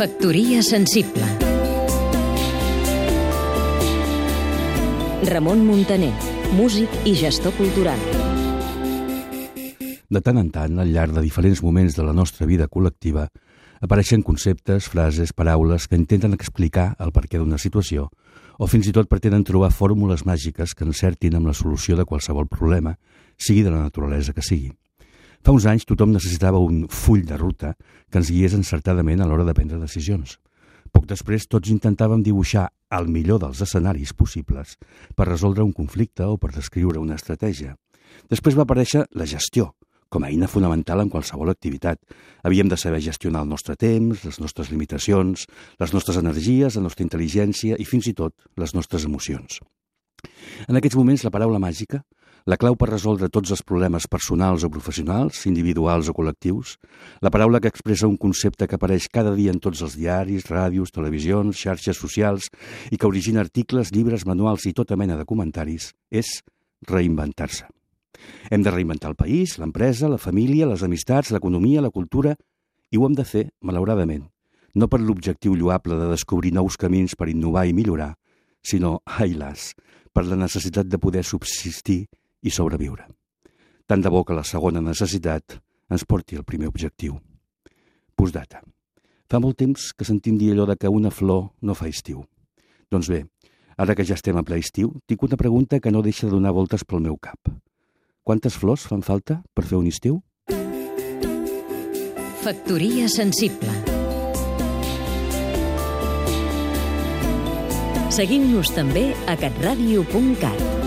Factoria sensible Ramon Muntaner, músic i gestor cultural. De tant en tant, al llarg de diferents moments de la nostra vida col·lectiva, apareixen conceptes, frases, paraules que intenten explicar el perquè d'una situació o fins i tot pretenen trobar fórmules màgiques que encertin amb la solució de qualsevol problema, sigui de la naturalesa que sigui. Fa uns anys tothom necessitava un full de ruta que ens guiés encertadament a l'hora de prendre decisions. Poc després tots intentàvem dibuixar el millor dels escenaris possibles per resoldre un conflicte o per descriure una estratègia. Després va aparèixer la gestió, com a eina fonamental en qualsevol activitat. Havíem de saber gestionar el nostre temps, les nostres limitacions, les nostres energies, la nostra intel·ligència i fins i tot les nostres emocions. En aquests moments la paraula màgica, la clau per resoldre tots els problemes personals o professionals, individuals o col·lectius, la paraula que expressa un concepte que apareix cada dia en tots els diaris, ràdios, televisions, xarxes socials i que origina articles, llibres, manuals i tota mena de comentaris, és reinventar-se. Hem de reinventar el país, l'empresa, la família, les amistats, l'economia, la cultura, i ho hem de fer, malauradament, no per l'objectiu lloable de descobrir nous camins per innovar i millorar, sinó, ai las, per la necessitat de poder subsistir i sobreviure. Tant de bo que la segona necessitat ens porti al primer objectiu. Postdata. Fa molt temps que sentim dir allò de que una flor no fa estiu. Doncs bé, ara que ja estem a ple estiu, tinc una pregunta que no deixa de donar voltes pel meu cap. Quantes flors fan falta per fer un estiu? Factoria sensible Seguim-nos també a catradio.cat